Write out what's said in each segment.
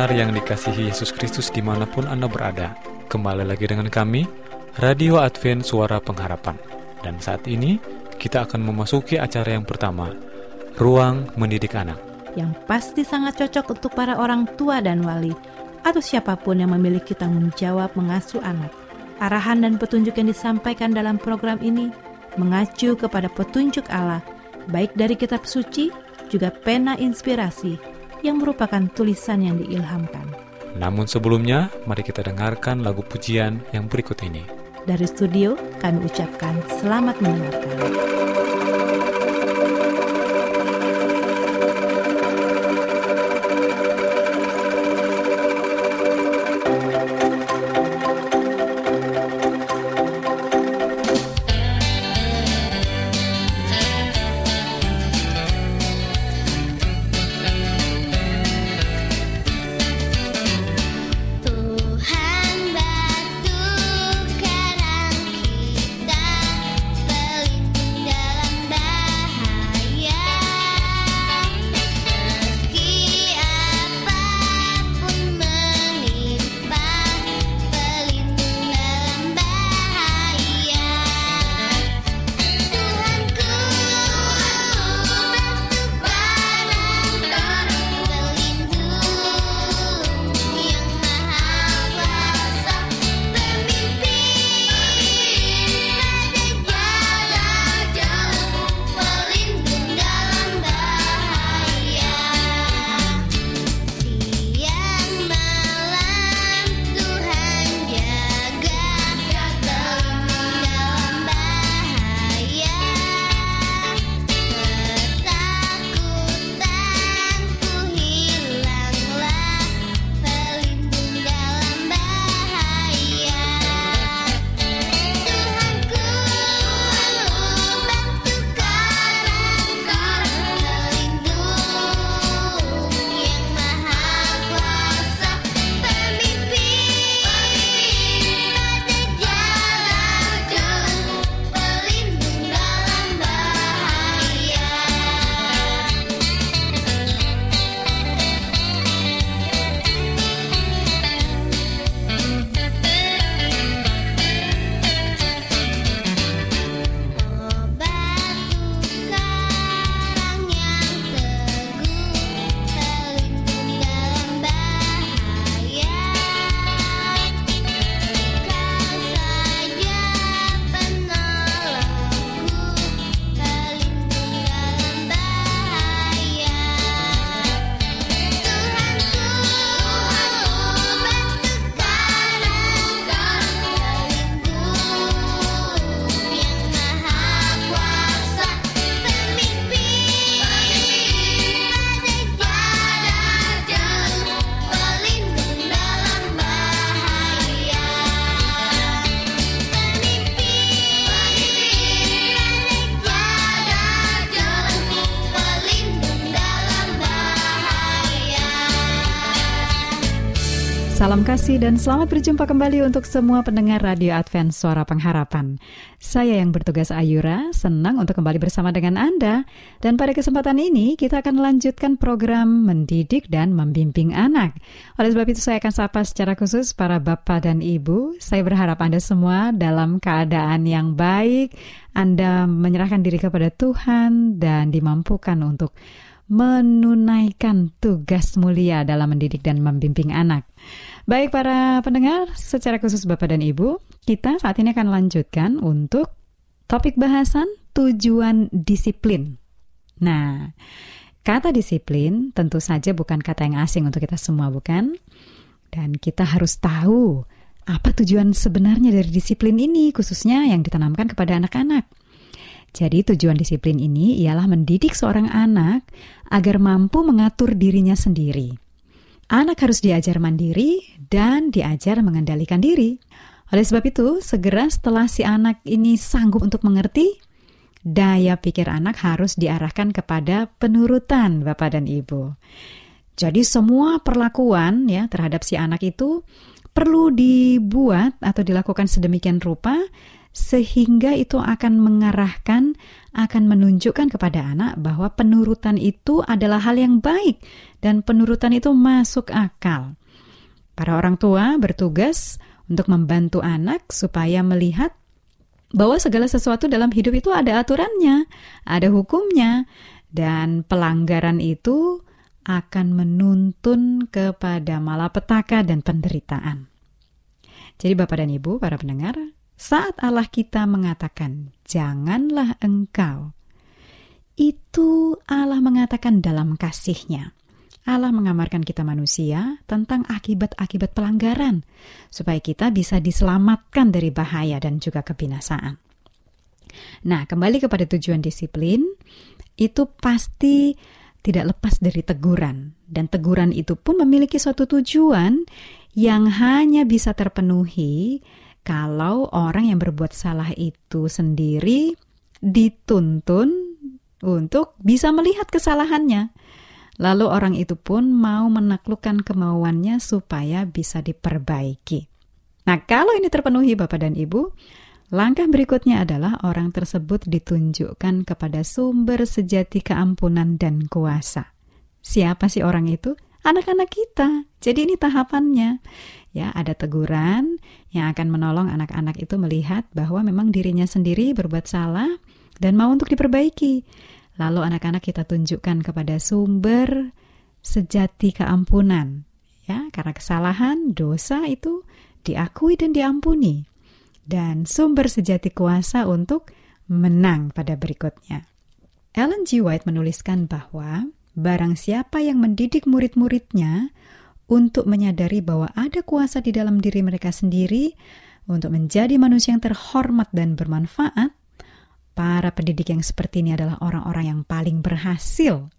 Pendengar yang dikasihi Yesus Kristus di mana pun Anda berada, kembali lagi dengan kami, Radio Advent Suara Pengharapan. Dan saat ini, kita akan memasuki acara yang pertama, Ruang Mendidik Anak. Yang pasti sangat cocok untuk para orang tua dan wali, atau siapa pun yang memiliki tanggung jawab mengasuh anak. Arahan dan petunjuk yang disampaikan dalam program ini mengacu kepada petunjuk Allah, baik dari kitab suci, juga pena inspirasi, yang merupakan tulisan yang diilhamkan. Namun sebelumnya, mari kita dengarkan lagu pujian yang berikut ini. Dari studio, kami ucapkan selamat mendengarkan. Salam kasih dan selamat berjumpa kembali untuk semua pendengar Radio Advent Suara Pengharapan. Saya yang bertugas Ayura, senang untuk kembali bersama dengan Anda. Dan pada kesempatan ini kita akan melanjutkan program mendidik dan membimbing anak. Oleh sebab itu saya akan sapa secara khusus para bapak dan ibu. Saya berharap Anda semua dalam keadaan yang baik, Anda menyerahkan diri kepada Tuhan dan dimampukan untuk menunaikan tugas mulia dalam mendidik dan membimbing anak. Baik para pendengar, secara khusus Bapak dan Ibu, kita saat ini akan lanjutkan untuk topik bahasan tujuan disiplin. Nah, kata disiplin tentu saja bukan kata yang asing untuk kita semua, bukan? Dan kita harus tahu apa tujuan sebenarnya dari disiplin ini, khususnya yang ditanamkan kepada anak-anak. Jadi tujuan disiplin ini ialah mendidik seorang anak agar mampu mengatur dirinya sendiri. Anak harus diajar mandiri dan diajar mengendalikan diri. Oleh sebab itu, segera setelah si anak ini sanggup untuk mengerti, daya pikir anak harus diarahkan kepada penurutan Bapak dan Ibu. Jadi semua perlakuan ya terhadap si anak itu perlu dibuat atau dilakukan sedemikian rupa sehingga itu akan mengarahkan, akan menunjukkan kepada anak bahwa penurutan itu adalah hal yang baik dan penurutan itu masuk akal. Para orang tua bertugas untuk membantu anak supaya melihat bahwa segala sesuatu dalam hidup itu ada aturannya, ada hukumnya, dan pelanggaran itu akan menuntun kepada malapetaka dan penderitaan. Jadi Bapak dan Ibu, para pendengar, saat Allah kita mengatakan, "Janganlah engkau," itu Allah mengatakan dalam kasihnya. Allah mengamarkan kita manusia tentang akibat-akibat pelanggaran, supaya kita bisa diselamatkan dari bahaya dan juga kebinasaan. Nah, kembali kepada tujuan disiplin, itu pasti tidak lepas dari teguran, dan teguran itu pun memiliki suatu tujuan yang hanya bisa terpenuhi kalau orang yang berbuat salah itu sendiri dituntun untuk bisa melihat kesalahannya. Lalu orang itu pun mau menaklukkan kemauannya supaya bisa diperbaiki. Nah, kalau ini terpenuhi Bapak dan Ibu, langkah berikutnya adalah orang tersebut ditunjukkan kepada sumber sejati keampunan dan kuasa. Siapa sih orang itu? Anak-anak kita. Jadi ini tahapannya. Ya, ada teguran yang akan menolong anak-anak itu melihat bahwa memang dirinya sendiri berbuat salah dan mau untuk diperbaiki. Lalu anak-anak kita tunjukkan kepada sumber sejati keampunan. Ya, karena kesalahan, dosa itu diakui dan diampuni. Dan sumber sejati kuasa untuk menang pada berikutnya. Ellen G. White menuliskan bahwa barang siapa yang mendidik murid-muridnya untuk menyadari bahwa ada kuasa di dalam diri mereka sendiri untuk menjadi manusia yang terhormat dan bermanfaat, Para pendidik yang seperti ini adalah orang-orang yang paling berhasil.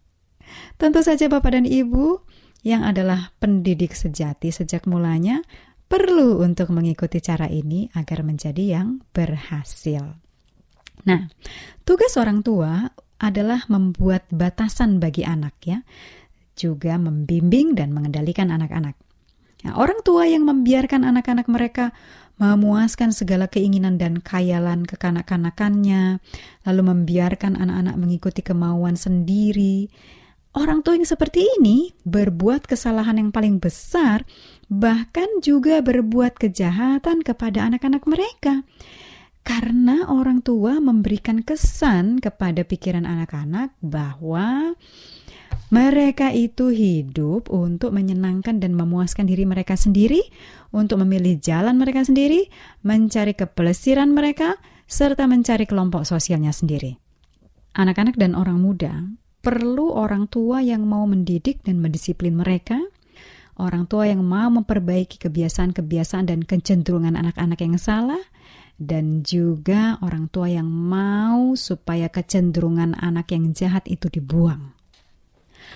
Tentu saja Bapak dan Ibu yang adalah pendidik sejati sejak mulanya perlu untuk mengikuti cara ini agar menjadi yang berhasil. Nah, tugas orang tua adalah membuat batasan bagi anak ya, juga membimbing dan mengendalikan anak-anak. Nah, orang tua yang membiarkan anak-anak mereka memuaskan segala keinginan dan khayalan kekanak-kanakannya, lalu membiarkan anak-anak mengikuti kemauan sendiri. Orang tua yang seperti ini berbuat kesalahan yang paling besar, bahkan juga berbuat kejahatan kepada anak-anak mereka. Karena orang tua memberikan kesan kepada pikiran anak-anak bahwa mereka itu hidup untuk menyenangkan dan memuaskan diri mereka sendiri, untuk memilih jalan mereka sendiri, mencari kepelesiran mereka, serta mencari kelompok sosialnya sendiri. Anak-anak dan orang muda perlu orang tua yang mau mendidik dan mendisiplin mereka, orang tua yang mau memperbaiki kebiasaan-kebiasaan dan kecenderungan anak-anak yang salah, dan juga orang tua yang mau supaya kecenderungan anak yang jahat itu dibuang.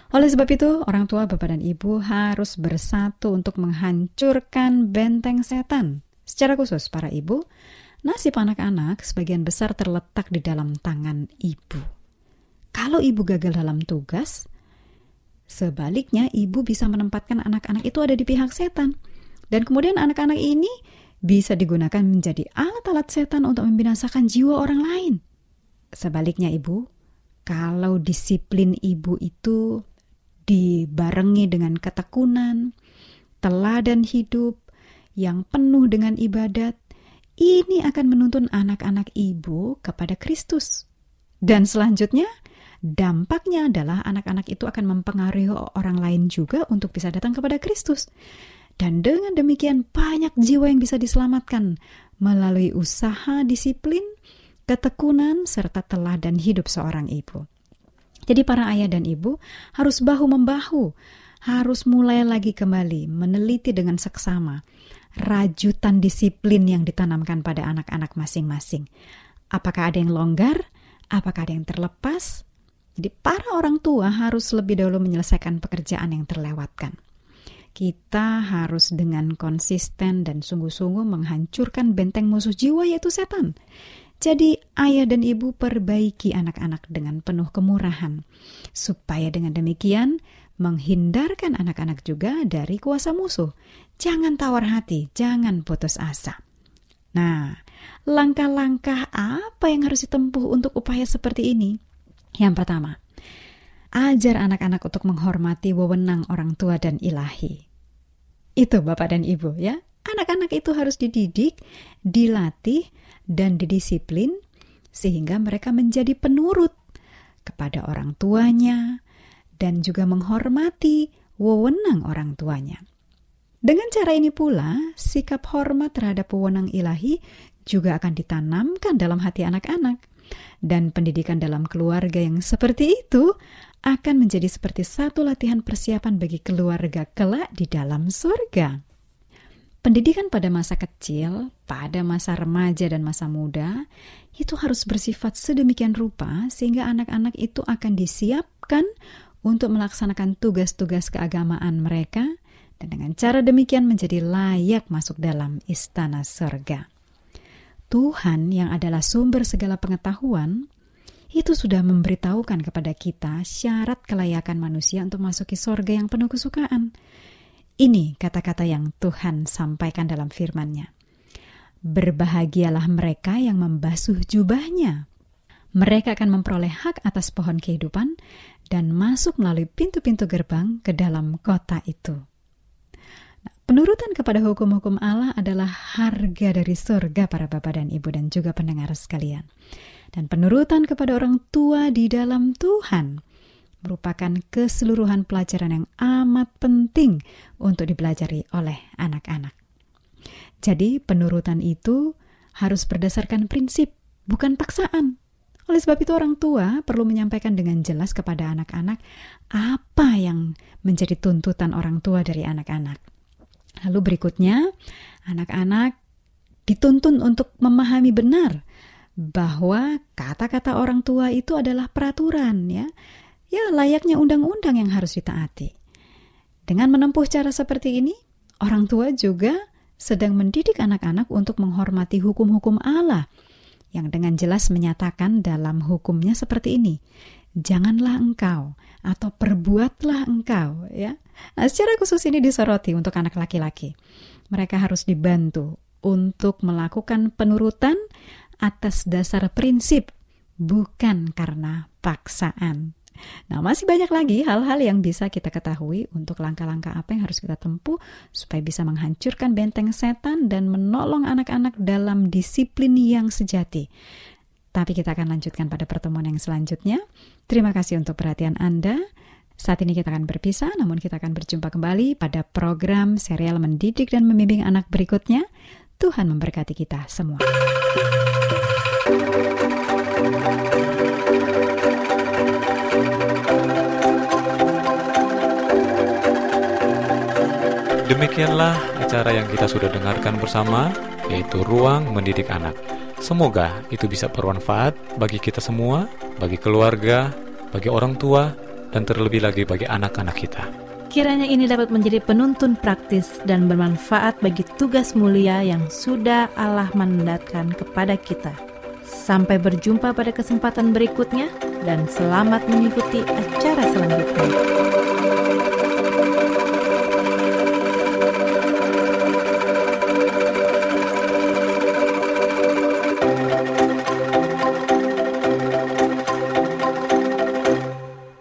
Oleh sebab itu, orang tua, bapak, dan ibu harus bersatu untuk menghancurkan benteng setan. Secara khusus, para ibu, nasib anak-anak sebagian besar terletak di dalam tangan ibu. Kalau ibu gagal dalam tugas, sebaliknya ibu bisa menempatkan anak-anak itu ada di pihak setan. Dan kemudian anak-anak ini bisa digunakan menjadi alat-alat setan untuk membinasakan jiwa orang lain. Sebaliknya ibu, kalau disiplin ibu itu dibarengi dengan ketekunan, teladan hidup yang penuh dengan ibadat, ini akan menuntun anak-anak ibu kepada Kristus. Dan selanjutnya, dampaknya adalah anak-anak itu akan mempengaruhi orang lain juga untuk bisa datang kepada Kristus. Dan dengan demikian banyak jiwa yang bisa diselamatkan melalui usaha disiplin, ketekunan, serta teladan hidup seorang ibu. Jadi para ayah dan ibu harus bahu-membahu, harus mulai lagi kembali meneliti dengan seksama rajutan disiplin yang ditanamkan pada anak-anak masing-masing. Apakah ada yang longgar? Apakah ada yang terlepas? Jadi para orang tua harus lebih dahulu menyelesaikan pekerjaan yang terlewatkan. Kita harus dengan konsisten dan sungguh-sungguh menghancurkan benteng musuh jiwa yaitu setan. Jadi ayah dan ibu perbaiki anak-anak dengan penuh kemurahan. Supaya dengan demikian menghindarkan anak-anak juga dari kuasa musuh. Jangan tawar hati, jangan putus asa. Nah, langkah-langkah apa yang harus ditempuh untuk upaya seperti ini? Yang pertama, ajar anak-anak untuk menghormati wewenang orang tua dan ilahi. Itu Bapak dan Ibu ya. Anak-anak itu harus dididik, dilatih, dan didisiplin sehingga mereka menjadi penurut kepada orang tuanya dan juga menghormati wewenang orang tuanya. Dengan cara ini pula, sikap hormat terhadap wewenang ilahi juga akan ditanamkan dalam hati anak-anak. Dan pendidikan dalam keluarga yang seperti itu akan menjadi seperti satu latihan persiapan bagi keluarga kelak di dalam surga. Pendidikan pada masa kecil, pada masa remaja dan masa muda, itu harus bersifat sedemikian rupa sehingga anak-anak itu akan disiapkan untuk melaksanakan tugas-tugas keagamaan mereka dan dengan cara demikian menjadi layak masuk dalam istana surga. Tuhan yang adalah sumber segala pengetahuan itu sudah memberitahukan kepada kita syarat kelayakan manusia untuk masuki sorga yang penuh kesukaan. Ini kata-kata yang Tuhan sampaikan dalam firman-Nya. Berbahagialah mereka yang membasuh jubahnya. Mereka akan memperoleh hak atas pohon kehidupan dan masuk melalui pintu-pintu gerbang ke dalam kota itu. Nah, penurutan kepada hukum-hukum Allah adalah harga dari surga para bapak dan ibu dan juga pendengar sekalian. Dan penurutan kepada orang tua di dalam Tuhan merupakan keseluruhan pelajaran yang amat penting untuk dipelajari oleh anak-anak. Jadi, penurutan itu harus berdasarkan prinsip, bukan paksaan. Oleh sebab itu, orang tua perlu menyampaikan dengan jelas kepada anak-anak apa yang menjadi tuntutan orang tua dari anak-anak. Lalu, berikutnya, anak-anak dituntun untuk memahami benar bahwa kata-kata orang tua itu adalah peraturan, ya ya layaknya undang-undang yang harus ditaati. Dengan menempuh cara seperti ini, orang tua juga sedang mendidik anak-anak untuk menghormati hukum-hukum Allah yang dengan jelas menyatakan dalam hukumnya seperti ini. Janganlah engkau atau perbuatlah engkau ya. Nah, secara khusus ini disoroti untuk anak laki-laki. Mereka harus dibantu untuk melakukan penurutan atas dasar prinsip bukan karena paksaan. Nah, masih banyak lagi hal-hal yang bisa kita ketahui untuk langkah-langkah apa yang harus kita tempuh supaya bisa menghancurkan benteng setan dan menolong anak-anak dalam disiplin yang sejati. Tapi kita akan lanjutkan pada pertemuan yang selanjutnya. Terima kasih untuk perhatian Anda. Saat ini kita akan berpisah, namun kita akan berjumpa kembali pada program serial mendidik dan membimbing anak berikutnya. Tuhan memberkati kita semua. Demikianlah acara yang kita sudah dengarkan bersama, yaitu Ruang Mendidik Anak. Semoga itu bisa bermanfaat bagi kita semua, bagi keluarga, bagi orang tua, dan terlebih lagi bagi anak-anak kita. Kiranya ini dapat menjadi penuntun praktis dan bermanfaat bagi tugas mulia yang sudah Allah mandatkan kepada kita. Sampai berjumpa pada kesempatan berikutnya dan selamat mengikuti acara selanjutnya.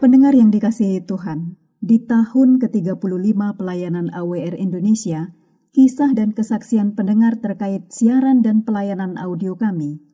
Pendengar yang dikasihi Tuhan, di tahun ke-35 pelayanan AWR Indonesia, kisah dan kesaksian pendengar terkait siaran dan pelayanan audio kami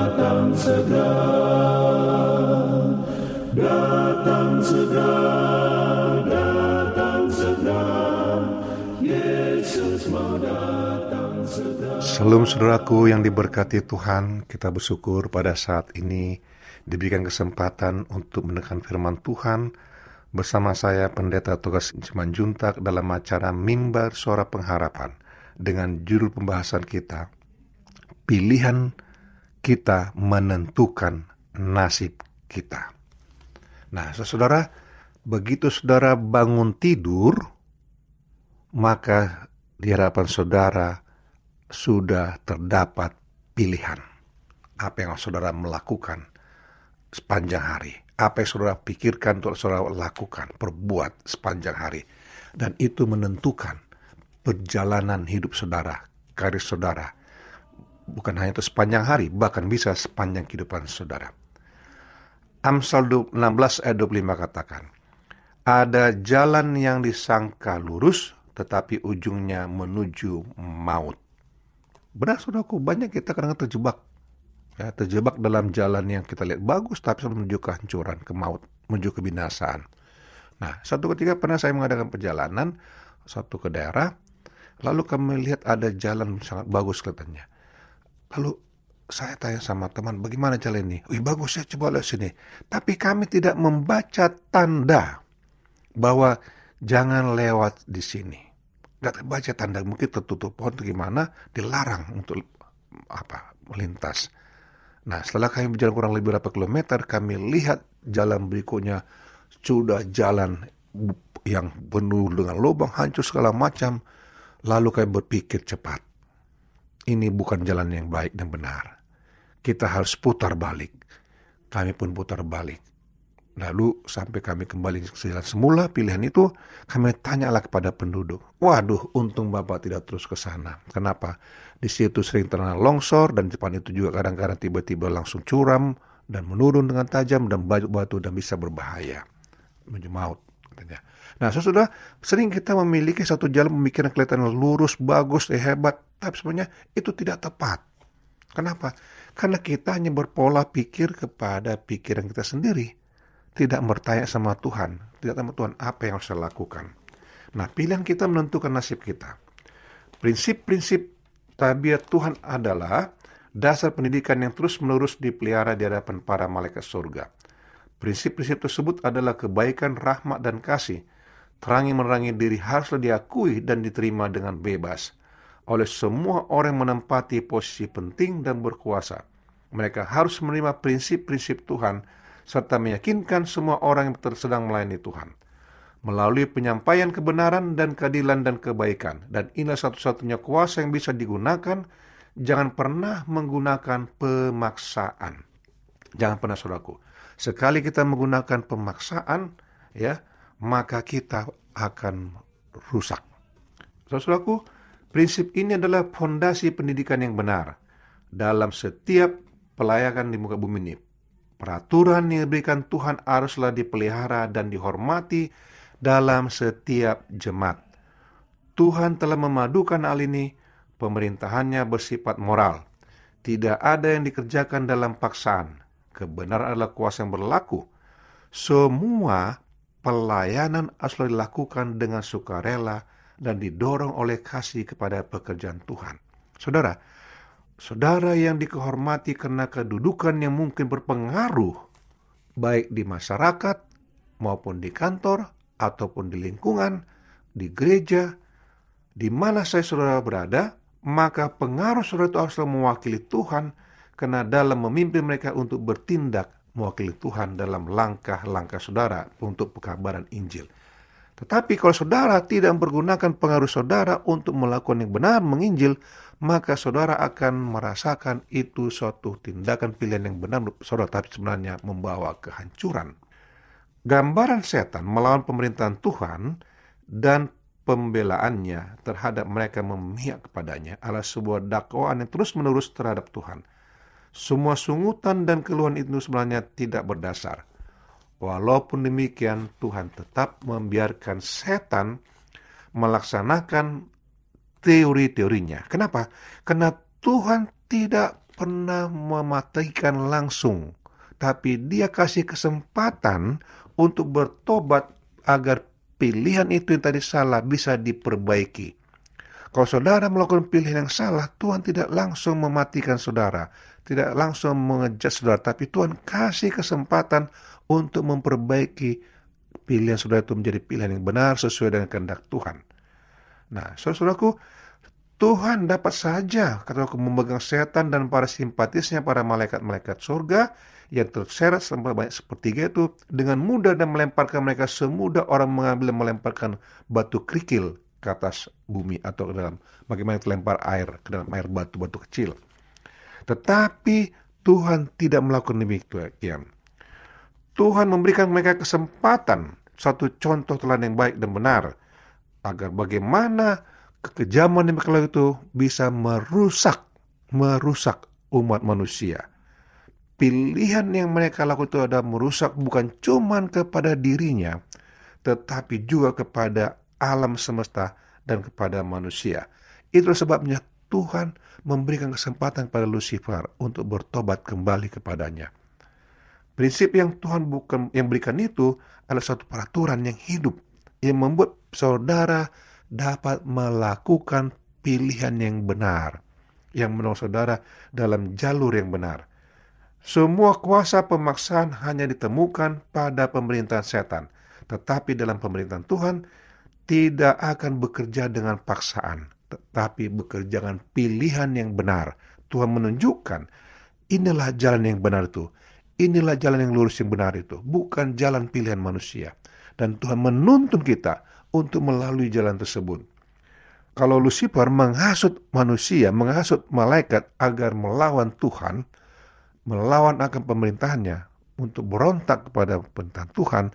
Shalom saudaraku yang diberkati Tuhan, kita bersyukur pada saat ini diberikan kesempatan untuk mendengarkan firman Tuhan bersama saya Pendeta Tugas Simanjuntak dalam acara Mimbar Suara Pengharapan dengan judul pembahasan kita Pilihan kita menentukan nasib kita. Nah, saudara, begitu saudara bangun tidur, maka di hadapan saudara sudah terdapat pilihan. Apa yang saudara melakukan sepanjang hari. Apa yang saudara pikirkan untuk saudara lakukan, perbuat sepanjang hari. Dan itu menentukan perjalanan hidup saudara, karir saudara. Bukan hanya itu sepanjang hari, bahkan bisa sepanjang kehidupan saudara. Amsal 16 ayat 25 katakan, Ada jalan yang disangka lurus, tetapi ujungnya menuju maut. Benar saudaraku, banyak kita kadang terjebak. Ya, terjebak dalam jalan yang kita lihat bagus, tapi menuju kehancuran, ke maut, menuju kebinasaan. Nah, satu ketika pernah saya mengadakan perjalanan, satu ke daerah, lalu kami lihat ada jalan sangat bagus kelihatannya. Lalu saya tanya sama teman, bagaimana jalan ini? Wih bagus ya, coba lihat sini. Tapi kami tidak membaca tanda bahwa jangan lewat di sini. Gak baca tanda, mungkin tertutup pohon gimana, dilarang untuk apa melintas. Nah, setelah kami berjalan kurang lebih berapa kilometer, kami lihat jalan berikutnya sudah jalan yang penuh dengan lubang, hancur segala macam. Lalu kami berpikir cepat. Ini bukan jalan yang baik dan benar. Kita harus putar balik. Kami pun putar balik. Lalu sampai kami kembali ke jalan semula pilihan itu, kami tanyalah kepada penduduk. Waduh, untung Bapak tidak terus ke sana. Kenapa? Di situ sering terkena longsor dan depan itu juga kadang-kadang tiba-tiba langsung curam dan menurun dengan tajam dan batu-batu dan bisa berbahaya. Menuju maut katanya. Nah, sudah sering kita memiliki satu jalan pemikiran kelihatan lurus, bagus, eh, hebat, tapi sebenarnya itu tidak tepat. Kenapa? Karena kita hanya berpola pikir kepada pikiran kita sendiri tidak bertanya sama Tuhan, tidak sama Tuhan apa yang harus saya lakukan. Nah, pilihan kita menentukan nasib kita. Prinsip-prinsip tabiat Tuhan adalah dasar pendidikan yang terus-menerus dipelihara di hadapan para malaikat surga. Prinsip-prinsip tersebut adalah kebaikan, rahmat, dan kasih. Terangi menerangi diri haruslah diakui dan diterima dengan bebas oleh semua orang yang menempati posisi penting dan berkuasa. Mereka harus menerima prinsip-prinsip Tuhan serta meyakinkan semua orang yang sedang melayani Tuhan melalui penyampaian kebenaran dan keadilan dan kebaikan. Dan inilah satu-satunya kuasa yang bisa digunakan. Jangan pernah menggunakan pemaksaan. Jangan pernah saudaraku. Sekali kita menggunakan pemaksaan, ya, maka kita akan rusak. Saudaraku, prinsip ini adalah fondasi pendidikan yang benar dalam setiap pelayakan di muka bumi ini. Peraturan yang diberikan Tuhan haruslah dipelihara dan dihormati dalam setiap jemaat. Tuhan telah memadukan hal ini, pemerintahannya bersifat moral. Tidak ada yang dikerjakan dalam paksaan. Kebenaran adalah kuasa yang berlaku. Semua pelayanan harus dilakukan dengan sukarela dan didorong oleh kasih kepada pekerjaan Tuhan. Saudara, saudara yang dikehormati karena kedudukan yang mungkin berpengaruh baik di masyarakat maupun di kantor ataupun di lingkungan, di gereja, di mana saya saudara berada, maka pengaruh saudara itu harus mewakili Tuhan karena dalam memimpin mereka untuk bertindak mewakili Tuhan dalam langkah-langkah saudara untuk pekabaran Injil. Tetapi kalau saudara tidak mempergunakan pengaruh saudara untuk melakukan yang benar menginjil, maka saudara akan merasakan itu suatu tindakan pilihan yang benar saudara, tapi sebenarnya membawa kehancuran. Gambaran setan melawan pemerintahan Tuhan dan pembelaannya terhadap mereka memihak kepadanya adalah sebuah dakwaan yang terus-menerus terhadap Tuhan. Semua sungutan dan keluhan itu sebenarnya tidak berdasar. Walaupun demikian, Tuhan tetap membiarkan setan melaksanakan teori-teorinya. Kenapa? Karena Tuhan tidak pernah mematikan langsung, tapi Dia kasih kesempatan untuk bertobat agar pilihan itu yang tadi salah bisa diperbaiki. Kalau saudara melakukan pilihan yang salah, Tuhan tidak langsung mematikan saudara, tidak langsung mengejat saudara, tapi Tuhan kasih kesempatan untuk memperbaiki pilihan saudara itu menjadi pilihan yang benar sesuai dengan kehendak Tuhan. Nah, saudaraku, Tuhan dapat saja kata aku memegang setan dan para simpatisnya para malaikat-malaikat surga yang terseret sampai banyak sepertiga itu dengan mudah dan melemparkan mereka semudah orang mengambil dan melemparkan batu kerikil ke atas bumi atau ke dalam bagaimana terlempar air ke dalam air batu-batu kecil. Tetapi Tuhan tidak melakukan demikian. Tuhan memberikan mereka kesempatan satu contoh teladan yang baik dan benar agar bagaimana kekejaman yang mereka itu bisa merusak merusak umat manusia. Pilihan yang mereka lakukan itu ada merusak bukan cuma kepada dirinya, tetapi juga kepada alam semesta dan kepada manusia. Itu sebabnya Tuhan memberikan kesempatan kepada Lucifer untuk bertobat kembali kepadanya. Prinsip yang Tuhan bukan yang berikan itu adalah suatu peraturan yang hidup yang membuat saudara dapat melakukan pilihan yang benar yang menolong saudara dalam jalur yang benar. Semua kuasa pemaksaan hanya ditemukan pada pemerintahan setan, tetapi dalam pemerintahan Tuhan tidak akan bekerja dengan paksaan, tetapi bekerja dengan pilihan yang benar. Tuhan menunjukkan inilah jalan yang benar itu. Inilah jalan yang lurus yang benar itu, bukan jalan pilihan manusia. Dan Tuhan menuntun kita untuk melalui jalan tersebut. Kalau Lucifer menghasut manusia, menghasut malaikat agar melawan Tuhan, melawan akan pemerintahannya untuk berontak kepada pemerintahan Tuhan,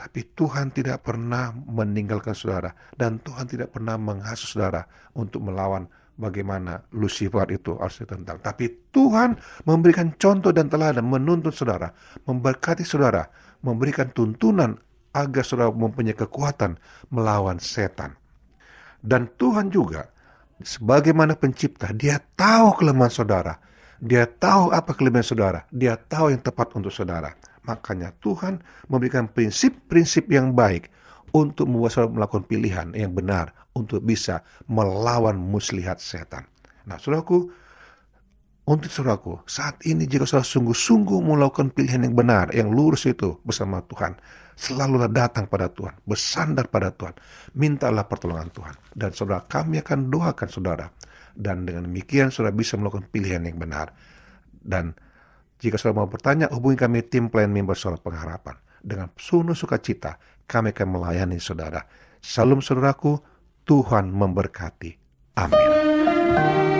tapi Tuhan tidak pernah meninggalkan saudara dan Tuhan tidak pernah menghasut saudara untuk melawan bagaimana Lucifer itu harus ditentang. Tapi Tuhan memberikan contoh dan teladan menuntut saudara, memberkati saudara, memberikan tuntunan agar saudara mempunyai kekuatan melawan setan. Dan Tuhan juga sebagaimana pencipta, dia tahu kelemahan saudara. Dia tahu apa kelebihan saudara. Dia tahu yang tepat untuk saudara. Makanya Tuhan memberikan prinsip-prinsip yang baik untuk membuat saudara melakukan pilihan yang benar untuk bisa melawan muslihat setan. Nah, saudaraku, untuk saudaraku, saat ini jika saudara sungguh-sungguh melakukan pilihan yang benar, yang lurus itu bersama Tuhan, selalulah datang pada Tuhan, bersandar pada Tuhan, mintalah pertolongan Tuhan. Dan saudara, kami akan doakan saudara. Dan dengan demikian saudara bisa melakukan pilihan yang benar. Dan jika saudara mau bertanya, hubungi kami tim pelayan mimbar suara pengharapan. Dengan penuh sukacita, kami akan melayani saudara. Salam saudaraku, Tuhan memberkati. Amin.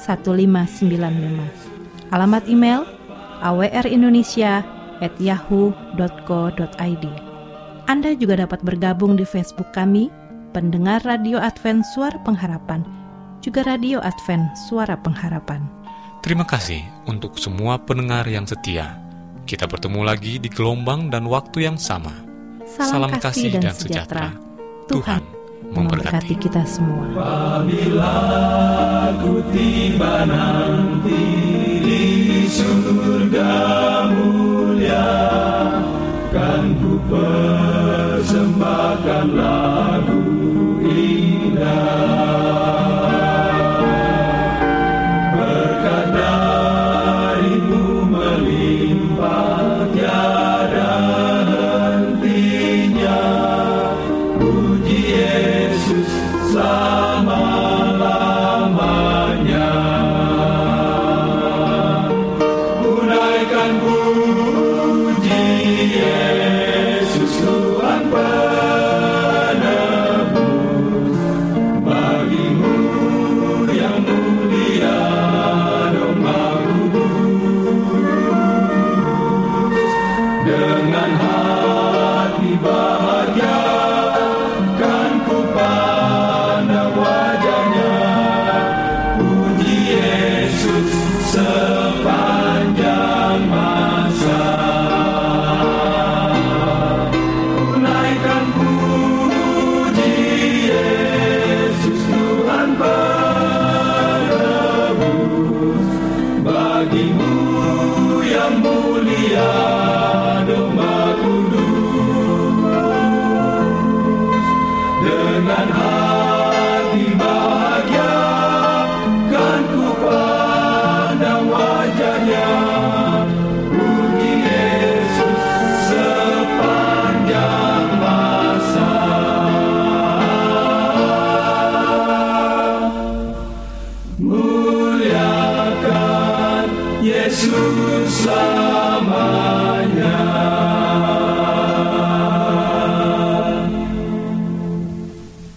1595. Alamat email awrindonesia@yahoo.co.id. Anda juga dapat bergabung di Facebook kami, pendengar Radio Advent Suara Pengharapan, juga Radio Advent Suara Pengharapan. Terima kasih untuk semua pendengar yang setia. Kita bertemu lagi di gelombang dan waktu yang sama. Salam, kasih, dan, sejahtera. Tuhan memberkati kita semua. Apabila ku tiba nanti di surga mulia Kan ku persembahkan